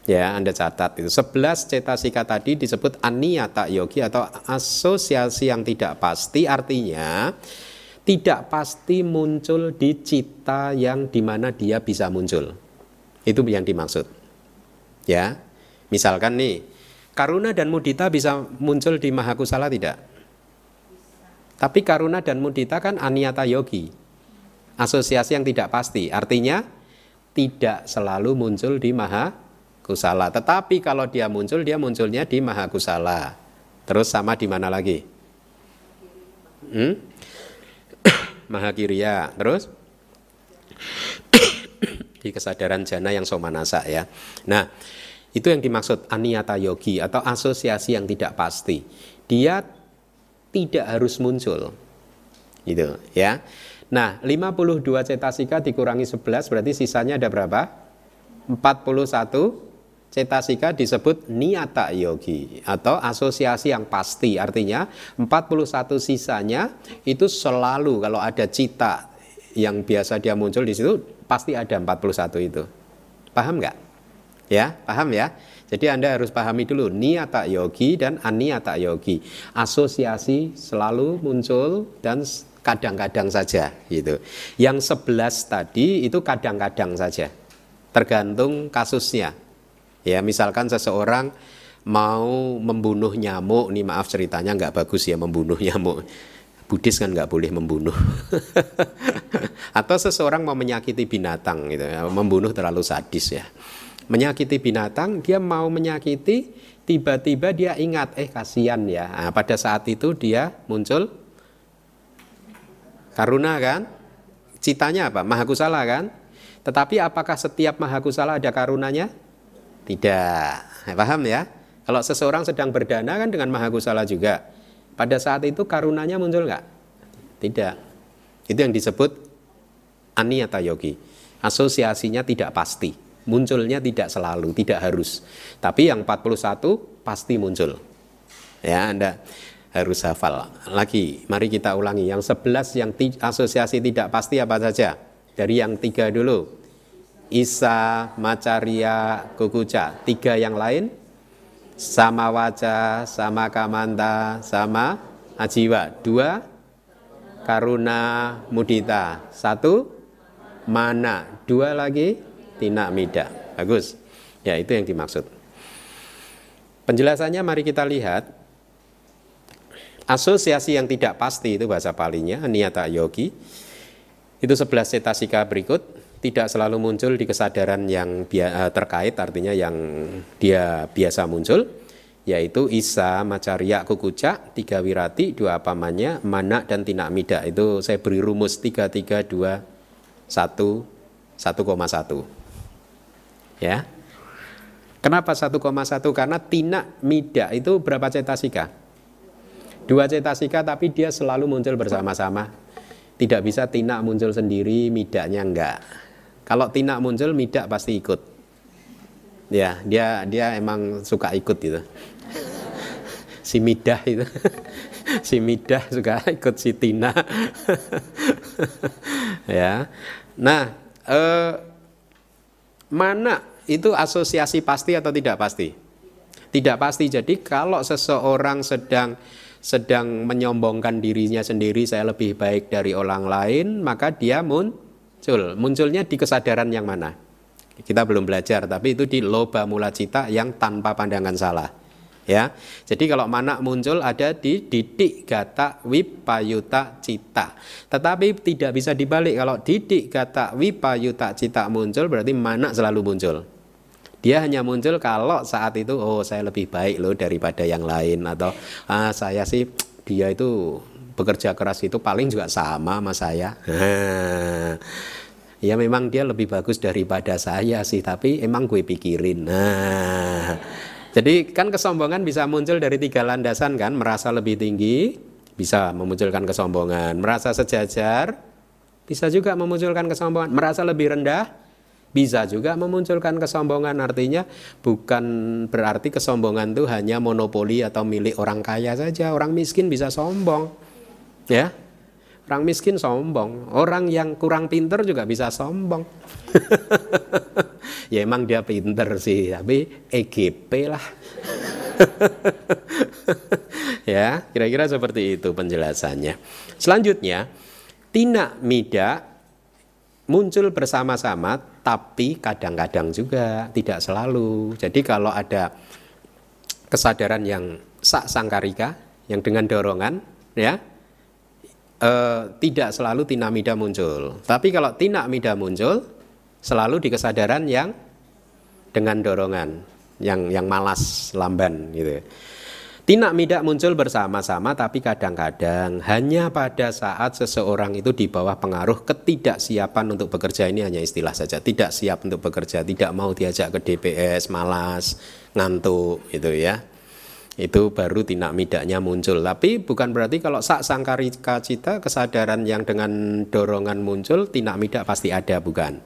Ya, Anda catat itu. 11 cetasika tadi disebut aniyata yogi atau asosiasi yang tidak pasti artinya tidak pasti muncul di cita yang di mana dia bisa muncul. Itu yang dimaksud. Ya, misalkan nih, karuna dan mudita bisa muncul di mahakusala tidak? Tapi karuna dan mudita kan aniyata yogi asosiasi yang tidak pasti. Artinya tidak selalu muncul di maha kusala. Tetapi kalau dia muncul, dia munculnya di maha kusala. Terus sama di mana lagi? Hmm? maha kiriya. Terus di kesadaran jana yang somanasa ya. Nah, itu yang dimaksud aniyata yogi atau asosiasi yang tidak pasti. Dia tidak harus muncul. Gitu ya. Nah, 52 cetasika dikurangi 11 berarti sisanya ada berapa? 41 cetasika disebut niata yogi atau asosiasi yang pasti. Artinya 41 sisanya itu selalu kalau ada cita yang biasa dia muncul di situ pasti ada 41 itu. Paham nggak? Ya, paham ya? Jadi Anda harus pahami dulu niata yogi dan aniata yogi. Asosiasi selalu muncul dan kadang-kadang saja gitu. Yang sebelas tadi itu kadang-kadang saja. Tergantung kasusnya. Ya, misalkan seseorang mau membunuh nyamuk, nih maaf ceritanya nggak bagus ya membunuh nyamuk. Buddhis kan nggak boleh membunuh. Atau seseorang mau menyakiti binatang gitu ya, membunuh terlalu sadis ya. Menyakiti binatang, dia mau menyakiti, tiba-tiba dia ingat, eh kasihan ya. Nah, pada saat itu dia muncul Karuna kan? Citanya apa? Mahakusala kan? Tetapi apakah setiap maha kusala ada karunanya? Tidak. Paham ya? Kalau seseorang sedang berdana kan dengan maha kusala juga. Pada saat itu karunanya muncul nggak? Tidak. Itu yang disebut aniyata yogi. Asosiasinya tidak pasti. Munculnya tidak selalu, tidak harus. Tapi yang 41 pasti muncul. Ya, Anda harus hafal. Lagi, mari kita ulangi. Yang 11 yang asosiasi tidak pasti apa saja? Dari yang tiga dulu. Isa, Macaria, Kukuca. Tiga yang lain. Sama wajah, sama kamanta, sama ajiwa. Dua, karuna, mudita. Satu, mana. Dua lagi, tina mida. Bagus. Ya, itu yang dimaksud. Penjelasannya mari kita lihat. Asosiasi yang tidak pasti itu bahasa palinya, niata yogi itu 11 cetasika berikut tidak selalu muncul di kesadaran yang eh, terkait artinya yang dia biasa muncul yaitu Isa, Macarya, Kukuca, tiga wirati, dua pamannya, mana dan tinak mida. Itu saya beri rumus 3, 3, 2, 1, 1,1. Ya. Kenapa 1,1? Karena tinak mida itu berapa cetasika? Dua cetasika tapi dia selalu muncul bersama-sama tidak bisa tinak muncul sendiri, midaknya enggak. Kalau tinak muncul, midak pasti ikut. Ya, dia dia emang suka ikut gitu. si midah itu. si midah suka ikut si tina. ya. Nah, eh, mana itu asosiasi pasti atau tidak pasti? Tidak pasti. Jadi kalau seseorang sedang sedang menyombongkan dirinya sendiri saya lebih baik dari orang lain maka dia muncul. Munculnya di kesadaran yang mana? Kita belum belajar tapi itu di loba mula cita yang tanpa pandangan salah ya. Jadi kalau mana muncul ada di didik gata wipayuta cita. Tetapi tidak bisa dibalik kalau didik gata wipayuta cita muncul berarti mana selalu muncul dia hanya muncul kalau saat itu oh saya lebih baik loh daripada yang lain atau ah saya sih dia itu bekerja keras itu paling juga sama sama saya. ya memang dia lebih bagus daripada saya sih, tapi emang gue pikirin. Nah, jadi kan kesombongan bisa muncul dari tiga landasan kan, merasa lebih tinggi bisa memunculkan kesombongan, merasa sejajar bisa juga memunculkan kesombongan, merasa lebih rendah bisa juga memunculkan kesombongan artinya bukan berarti kesombongan itu hanya monopoli atau milik orang kaya saja. Orang miskin bisa sombong ya. Orang miskin sombong orang yang kurang pinter juga bisa sombong. Ya emang dia pinter sih tapi EGP lah. Ya kira-kira seperti itu penjelasannya. Selanjutnya tina mida muncul bersama-sama tapi kadang-kadang juga tidak selalu. Jadi kalau ada kesadaran yang sak sangkarika yang dengan dorongan ya eh, tidak selalu tinamida muncul. Tapi kalau tinamida muncul selalu di kesadaran yang dengan dorongan yang yang malas lamban gitu. Tinak midak muncul bersama-sama tapi kadang-kadang hanya pada saat seseorang itu di bawah pengaruh ketidaksiapan untuk bekerja ini hanya istilah saja. Tidak siap untuk bekerja, tidak mau diajak ke DPS, malas, ngantuk gitu ya. Itu baru tinak midaknya muncul. Tapi bukan berarti kalau sak sangkarika cita kesadaran yang dengan dorongan muncul tinak midak pasti ada bukan.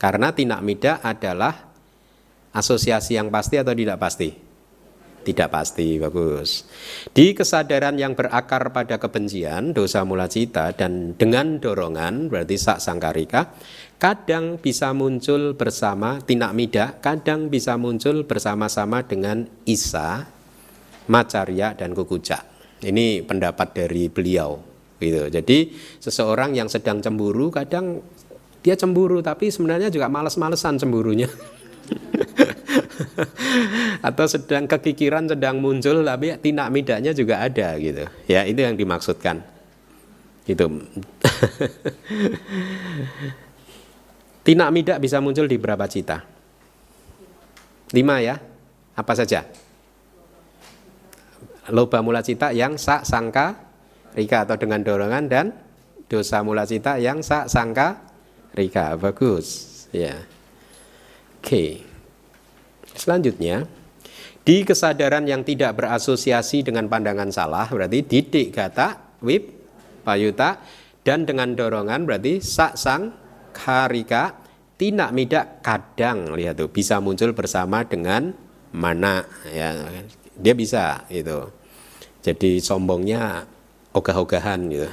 Karena tinak midak adalah asosiasi yang pasti atau tidak pasti? Tidak pasti, bagus. Di kesadaran yang berakar pada kebencian, dosa mula cita, dan dengan dorongan, berarti sak sangkarika, kadang bisa muncul bersama tinak mida, kadang bisa muncul bersama-sama dengan isa, macarya, dan kukuca. Ini pendapat dari beliau. Gitu. Jadi seseorang yang sedang cemburu, kadang dia cemburu, tapi sebenarnya juga males-malesan cemburunya. atau sedang kekikiran sedang muncul tapi tinak midanya juga ada gitu. Ya itu yang dimaksudkan. Gitu. Tinak midak bisa muncul di berapa cita? Lima ya? Apa saja? Loba mula cita yang sak sangka rika atau dengan dorongan dan dosa mula cita yang sak sangka rika. Bagus. Ya. Oke. Selanjutnya, di kesadaran yang tidak berasosiasi dengan pandangan salah berarti didik gata, wip, payuta dan dengan dorongan berarti sak sang karika tidak midak kadang. Lihat tuh bisa muncul bersama dengan mana ya. Dia bisa gitu. Jadi sombongnya ogah-ogahan gitu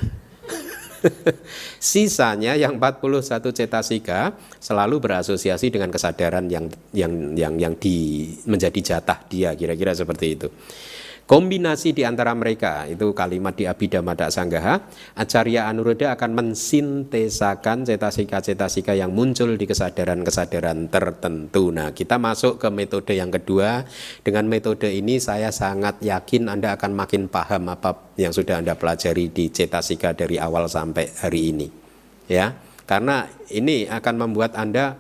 Sisanya yang 41 cetasika selalu berasosiasi dengan kesadaran yang yang yang yang di menjadi jatah dia kira-kira seperti itu. Kombinasi di antara mereka itu kalimat di Abhidhamma Sanggaha, Acarya Anuruddha akan mensintesakan cetasika-cetasika yang muncul di kesadaran-kesadaran tertentu. Nah, kita masuk ke metode yang kedua. Dengan metode ini saya sangat yakin Anda akan makin paham apa yang sudah Anda pelajari di cetasika dari awal sampai hari ini. Ya. Karena ini akan membuat Anda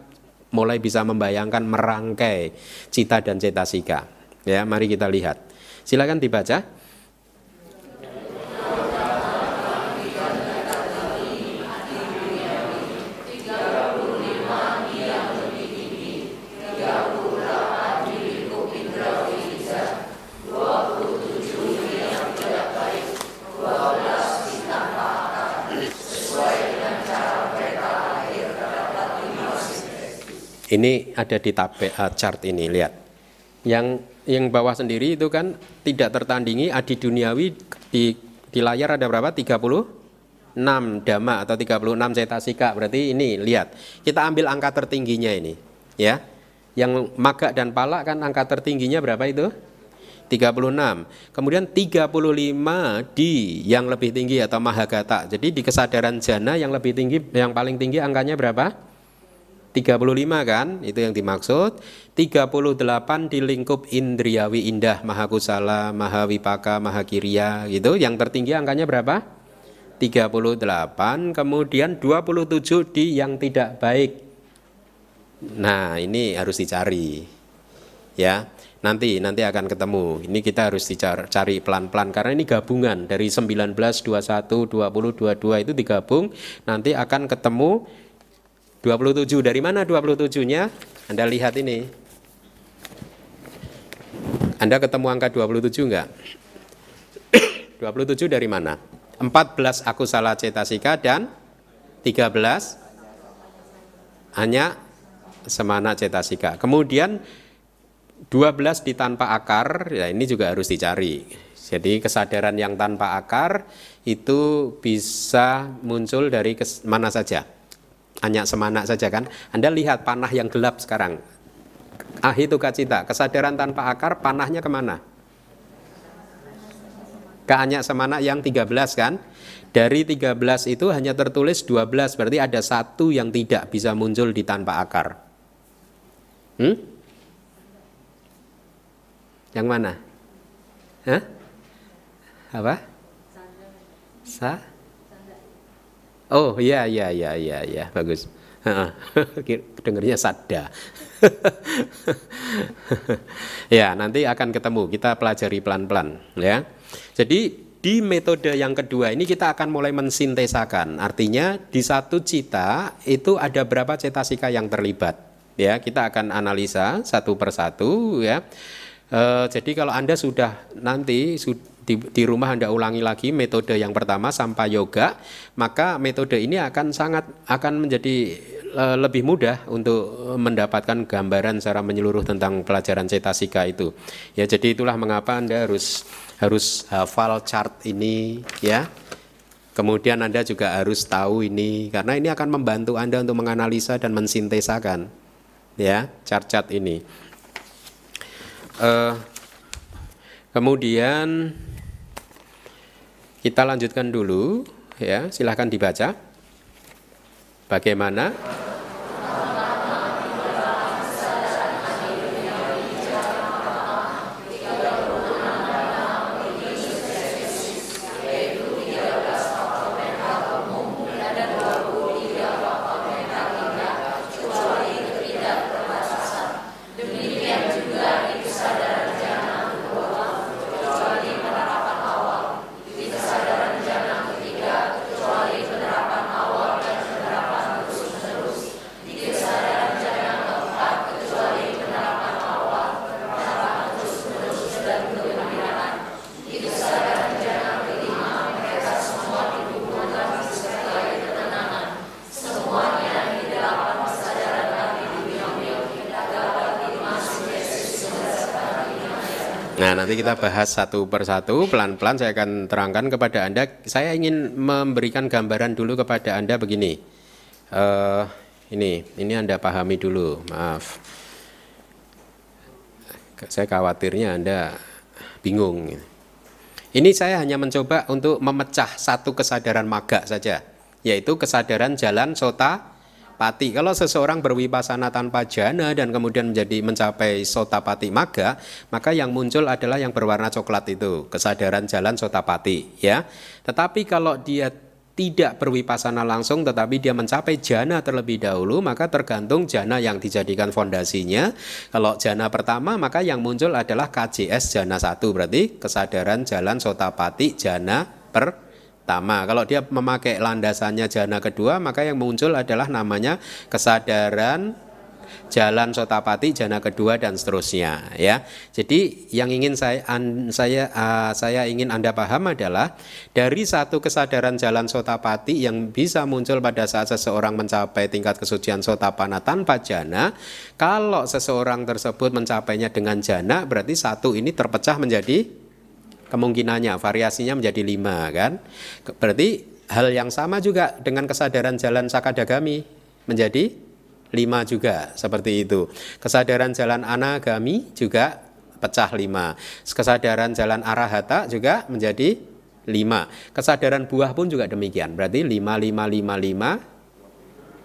mulai bisa membayangkan merangkai cita dan cetasika. Ya, mari kita lihat. Silakan dibaca. Ini ada di tab uh, chart ini, lihat. Yang yang bawah sendiri itu kan tidak tertandingi adi duniawi di di layar ada berapa? 36 dama atau 36 cetasika. Berarti ini lihat. Kita ambil angka tertingginya ini, ya. Yang maga dan pala kan angka tertingginya berapa itu? 36. Kemudian 35 di yang lebih tinggi atau mahagata. Jadi di kesadaran jana yang lebih tinggi yang paling tinggi angkanya berapa? 35 kan? Itu yang dimaksud. 38 di lingkup indriawi indah mahakusala mahawipaka mahakirya gitu. Yang tertinggi angkanya berapa? 38 kemudian 27 di yang tidak baik. Nah ini harus dicari ya. Nanti nanti akan ketemu. Ini kita harus dicari pelan-pelan karena ini gabungan. Dari 19 21 20 22 itu digabung. Nanti akan ketemu 27 dari mana 27-nya? Anda lihat ini. Anda ketemu angka 27 enggak? 27 dari mana? 14 aku salah cetasika dan 13 hanya semana cetasika. Kemudian 12 di tanpa akar, ya ini juga harus dicari. Jadi kesadaran yang tanpa akar itu bisa muncul dari mana saja hanya semana saja kan. Anda lihat panah yang gelap sekarang. Ah itu kacita, kesadaran tanpa akar panahnya ke mana? Ke hanya semana yang 13 kan? Dari 13 itu hanya tertulis 12, berarti ada satu yang tidak bisa muncul di tanpa akar. Hmm? Yang mana? Hah? Apa? Sa? Oh iya iya iya iya iya bagus. Dengarnya sadda. ya nanti akan ketemu kita pelajari pelan-pelan ya. Jadi di metode yang kedua ini kita akan mulai mensintesakan. Artinya di satu cita itu ada berapa cetasika yang terlibat. Ya kita akan analisa satu persatu ya. E, jadi kalau anda sudah nanti di, di rumah Anda ulangi lagi metode yang pertama sampai yoga, maka metode ini akan sangat akan menjadi uh, lebih mudah untuk mendapatkan gambaran secara menyeluruh tentang pelajaran cetasika itu. Ya, jadi itulah mengapa Anda harus harus hafal chart ini ya. Kemudian Anda juga harus tahu ini karena ini akan membantu Anda untuk menganalisa dan mensintesakan ya chart-chart ini. Uh, kemudian kita lanjutkan dulu ya, silahkan dibaca. Bagaimana nanti kita bahas satu persatu, pelan-pelan saya akan terangkan kepada Anda. Saya ingin memberikan gambaran dulu kepada Anda begini. Uh, ini, ini Anda pahami dulu, maaf. Saya khawatirnya Anda bingung. Ini saya hanya mencoba untuk memecah satu kesadaran maga saja, yaitu kesadaran jalan sota pati. Kalau seseorang berwipasana tanpa jana dan kemudian menjadi mencapai sotapati maga, maka yang muncul adalah yang berwarna coklat itu, kesadaran jalan sotapati, ya. Tetapi kalau dia tidak berwipasana langsung tetapi dia mencapai jana terlebih dahulu maka tergantung jana yang dijadikan fondasinya kalau jana pertama maka yang muncul adalah KJS jana satu berarti kesadaran jalan sotapati jana per pertama. Kalau dia memakai landasannya jana kedua, maka yang muncul adalah namanya kesadaran jalan sotapati jana kedua dan seterusnya ya. Jadi yang ingin saya an, saya uh, saya ingin Anda paham adalah dari satu kesadaran jalan sotapati yang bisa muncul pada saat seseorang mencapai tingkat kesucian sotapana tanpa jana, kalau seseorang tersebut mencapainya dengan jana berarti satu ini terpecah menjadi kemungkinannya variasinya menjadi lima kan? Berarti hal yang sama juga dengan kesadaran jalan sakadagami menjadi lima juga seperti itu. Kesadaran jalan anagami juga pecah lima. Kesadaran jalan arahata juga menjadi lima. Kesadaran buah pun juga demikian. Berarti lima lima lima lima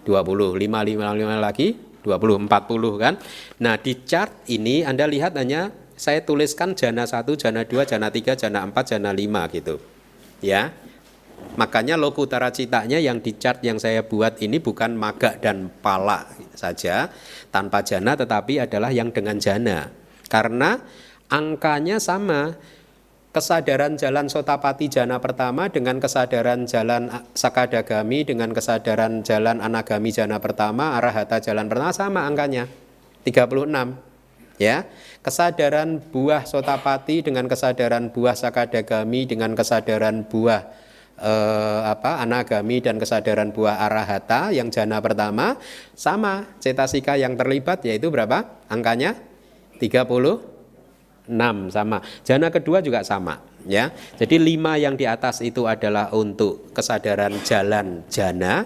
dua puluh. Lima lima lima lagi dua puluh empat puluh kan? Nah di chart ini anda lihat hanya saya tuliskan jana 1, jana 2, jana 3, jana 4, jana 5 gitu. Ya. Makanya lokutara citanya yang di chart yang saya buat ini bukan maga dan pala saja tanpa jana tetapi adalah yang dengan jana. Karena angkanya sama. Kesadaran jalan sotapati jana pertama dengan kesadaran jalan sakadagami dengan kesadaran jalan anagami jana pertama arahata jalan pertama sama angkanya 36 ya kesadaran buah sotapati dengan kesadaran buah sakadagami dengan kesadaran buah eh, apa anagami dan kesadaran buah arahata yang jana pertama sama cetasika yang terlibat yaitu berapa? Angkanya 36 sama. Jana kedua juga sama ya. Jadi lima yang di atas itu adalah untuk kesadaran jalan jana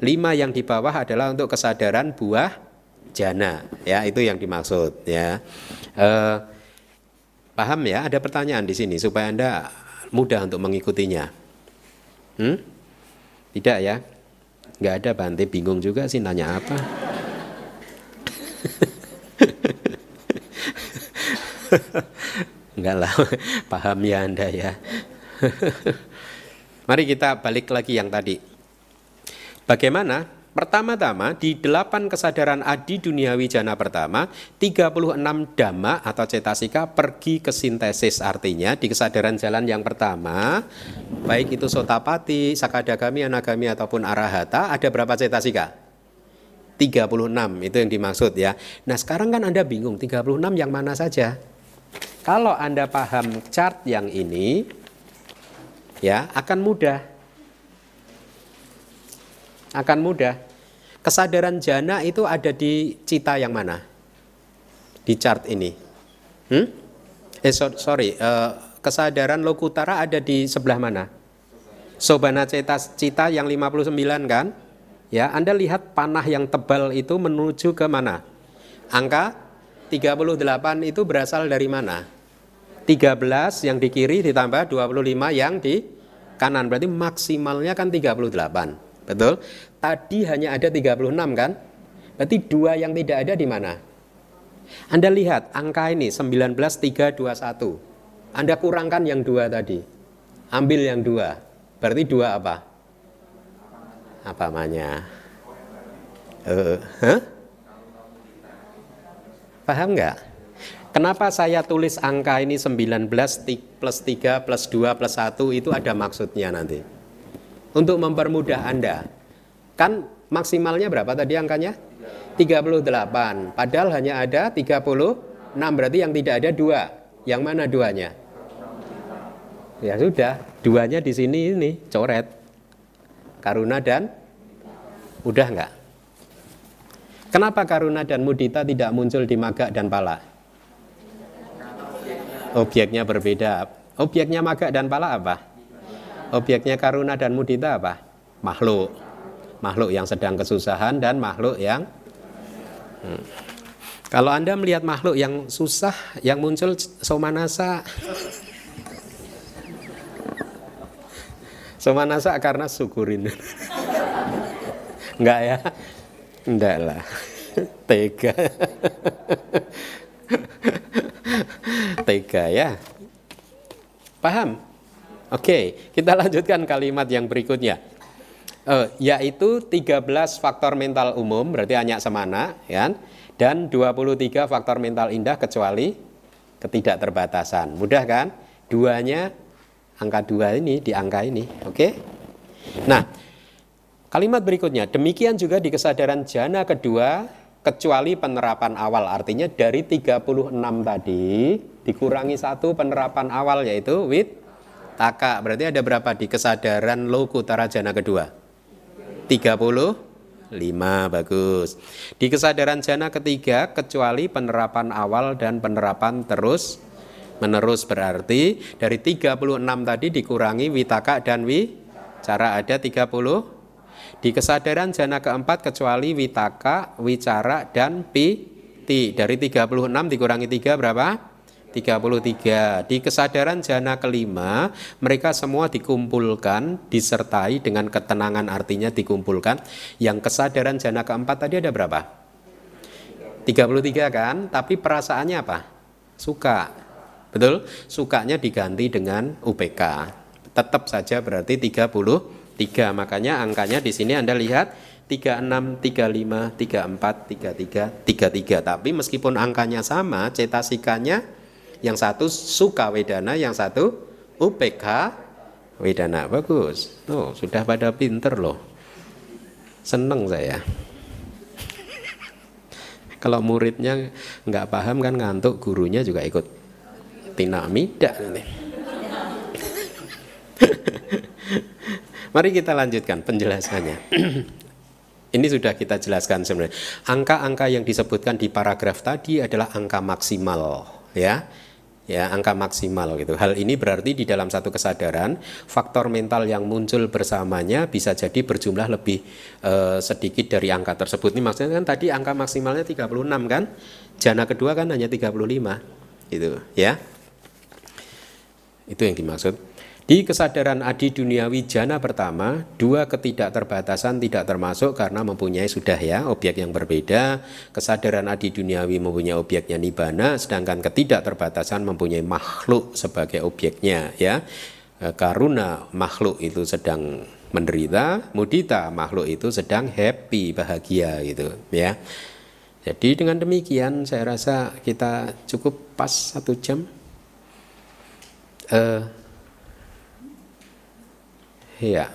lima yang di bawah adalah untuk kesadaran buah jana ya itu yang dimaksud ya Eh, paham ya? Ada pertanyaan di sini supaya anda mudah untuk mengikutinya. Hmm? Tidak ya? Nggak ada Bante bingung juga sih nanya apa. Enggak lah, paham ya Anda ya. Mari kita balik lagi yang tadi. Bagaimana Pertama-tama di delapan kesadaran adi duniawi jana pertama 36 dhamma atau cetasika pergi ke sintesis artinya di kesadaran jalan yang pertama baik itu sotapati, sakadagami, anagami ataupun arahata ada berapa cetasika? 36 itu yang dimaksud ya. Nah sekarang kan Anda bingung 36 yang mana saja? Kalau Anda paham chart yang ini ya akan mudah akan mudah. Kesadaran jana itu ada di cita yang mana? Di chart ini. Hmm? Eh so, sorry, uh, kesadaran lokutara ada di sebelah mana? Sobana cita, cita yang 59 kan? Ya, Anda lihat panah yang tebal itu menuju ke mana? Angka 38 itu berasal dari mana? 13 yang di kiri ditambah 25 yang di kanan. Berarti maksimalnya kan 38. Betul? Tadi hanya ada 36 kan? Berarti dua yang tidak ada di mana? Anda lihat angka ini 19321. Anda kurangkan yang dua tadi. Ambil yang dua. Berarti dua apa? Apa namanya? Uh, huh? Paham nggak? Kenapa saya tulis angka ini 19 plus 3 plus 2 plus 1 itu ada maksudnya nanti untuk mempermudah Anda. Kan maksimalnya berapa tadi angkanya? 38. Padahal hanya ada 36 berarti yang tidak ada dua. Yang mana duanya? Ya sudah, duanya di sini ini coret. Karuna dan udah enggak? Kenapa karuna dan mudita tidak muncul di maga dan pala? Objeknya berbeda. Objeknya maga dan pala apa? Objeknya karuna dan mudita apa? Makhluk. Makhluk yang sedang kesusahan dan makhluk yang hmm. Kalau Anda melihat makhluk yang susah, yang muncul somanasa. somanasa karena syukurin. Enggak ya? Enggak lah. Tega. Tega ya. Paham? Oke, kita lanjutkan kalimat yang berikutnya. Uh, yaitu 13 faktor mental umum, berarti hanya semana, ya. Dan 23 faktor mental indah kecuali ketidakterbatasan. Mudah kan? Duanya angka dua ini di angka ini, oke? Nah, kalimat berikutnya, demikian juga di kesadaran jana kedua kecuali penerapan awal artinya dari 36 tadi dikurangi satu penerapan awal yaitu wit taka. Berarti ada berapa? Di kesadaran lokutara jana kedua? 35 bagus. Di kesadaran jana ketiga kecuali penerapan awal dan penerapan terus menerus. Berarti dari 36 tadi dikurangi witaka dan wi cara ada 30 di kesadaran jana keempat kecuali witaka, wicara, dan piti. Dari 36 dikurangi 3 berapa? 33. Di kesadaran jana kelima, mereka semua dikumpulkan, disertai dengan ketenangan artinya dikumpulkan. Yang kesadaran jana keempat tadi ada berapa? 33 kan? Tapi perasaannya apa? Suka. Betul? Sukanya diganti dengan UPK. Tetap saja berarti 30 3. Makanya angkanya di sini Anda lihat 36, 35, 34, 33, 33. Tapi meskipun angkanya sama, cetasikanya yang satu suka wedana, yang satu UPK wedana. Bagus. Oh, sudah pada pinter loh. Seneng saya. Kalau muridnya nggak paham kan ngantuk, gurunya juga ikut tinamida nanti. Mari kita lanjutkan penjelasannya. Ini sudah kita jelaskan sebenarnya. Angka-angka yang disebutkan di paragraf tadi adalah angka maksimal, ya. Ya, angka maksimal gitu. Hal ini berarti di dalam satu kesadaran, faktor mental yang muncul bersamanya bisa jadi berjumlah lebih eh, sedikit dari angka tersebut. Ini maksudnya kan tadi angka maksimalnya 36 kan? Jana kedua kan hanya 35. Gitu, ya. Itu yang dimaksud. Di kesadaran adi duniawi jana pertama, dua ketidakterbatasan tidak termasuk karena mempunyai sudah ya objek yang berbeda. Kesadaran adi duniawi mempunyai objeknya nibana, sedangkan ketidakterbatasan mempunyai makhluk sebagai objeknya ya. E, karuna makhluk itu sedang menderita, mudita makhluk itu sedang happy, bahagia gitu ya. Jadi dengan demikian saya rasa kita cukup pas satu jam. Uh, Iya.